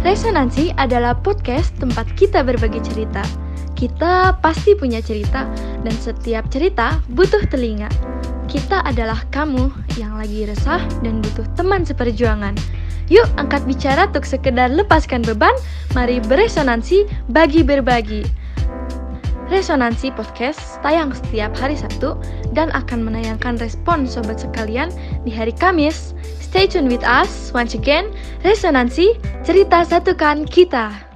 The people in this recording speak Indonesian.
Resonansi adalah podcast tempat kita berbagi cerita. Kita pasti punya cerita, dan setiap cerita butuh telinga. Kita adalah kamu yang lagi resah dan butuh teman seperjuangan. Yuk angkat bicara untuk sekedar lepaskan beban, mari beresonansi bagi berbagi. Resonansi Podcast tayang setiap hari Sabtu dan akan menayangkan respon sobat sekalian di hari Kamis. Stay tuned with us once again. Resonansi, cerita satukan kita.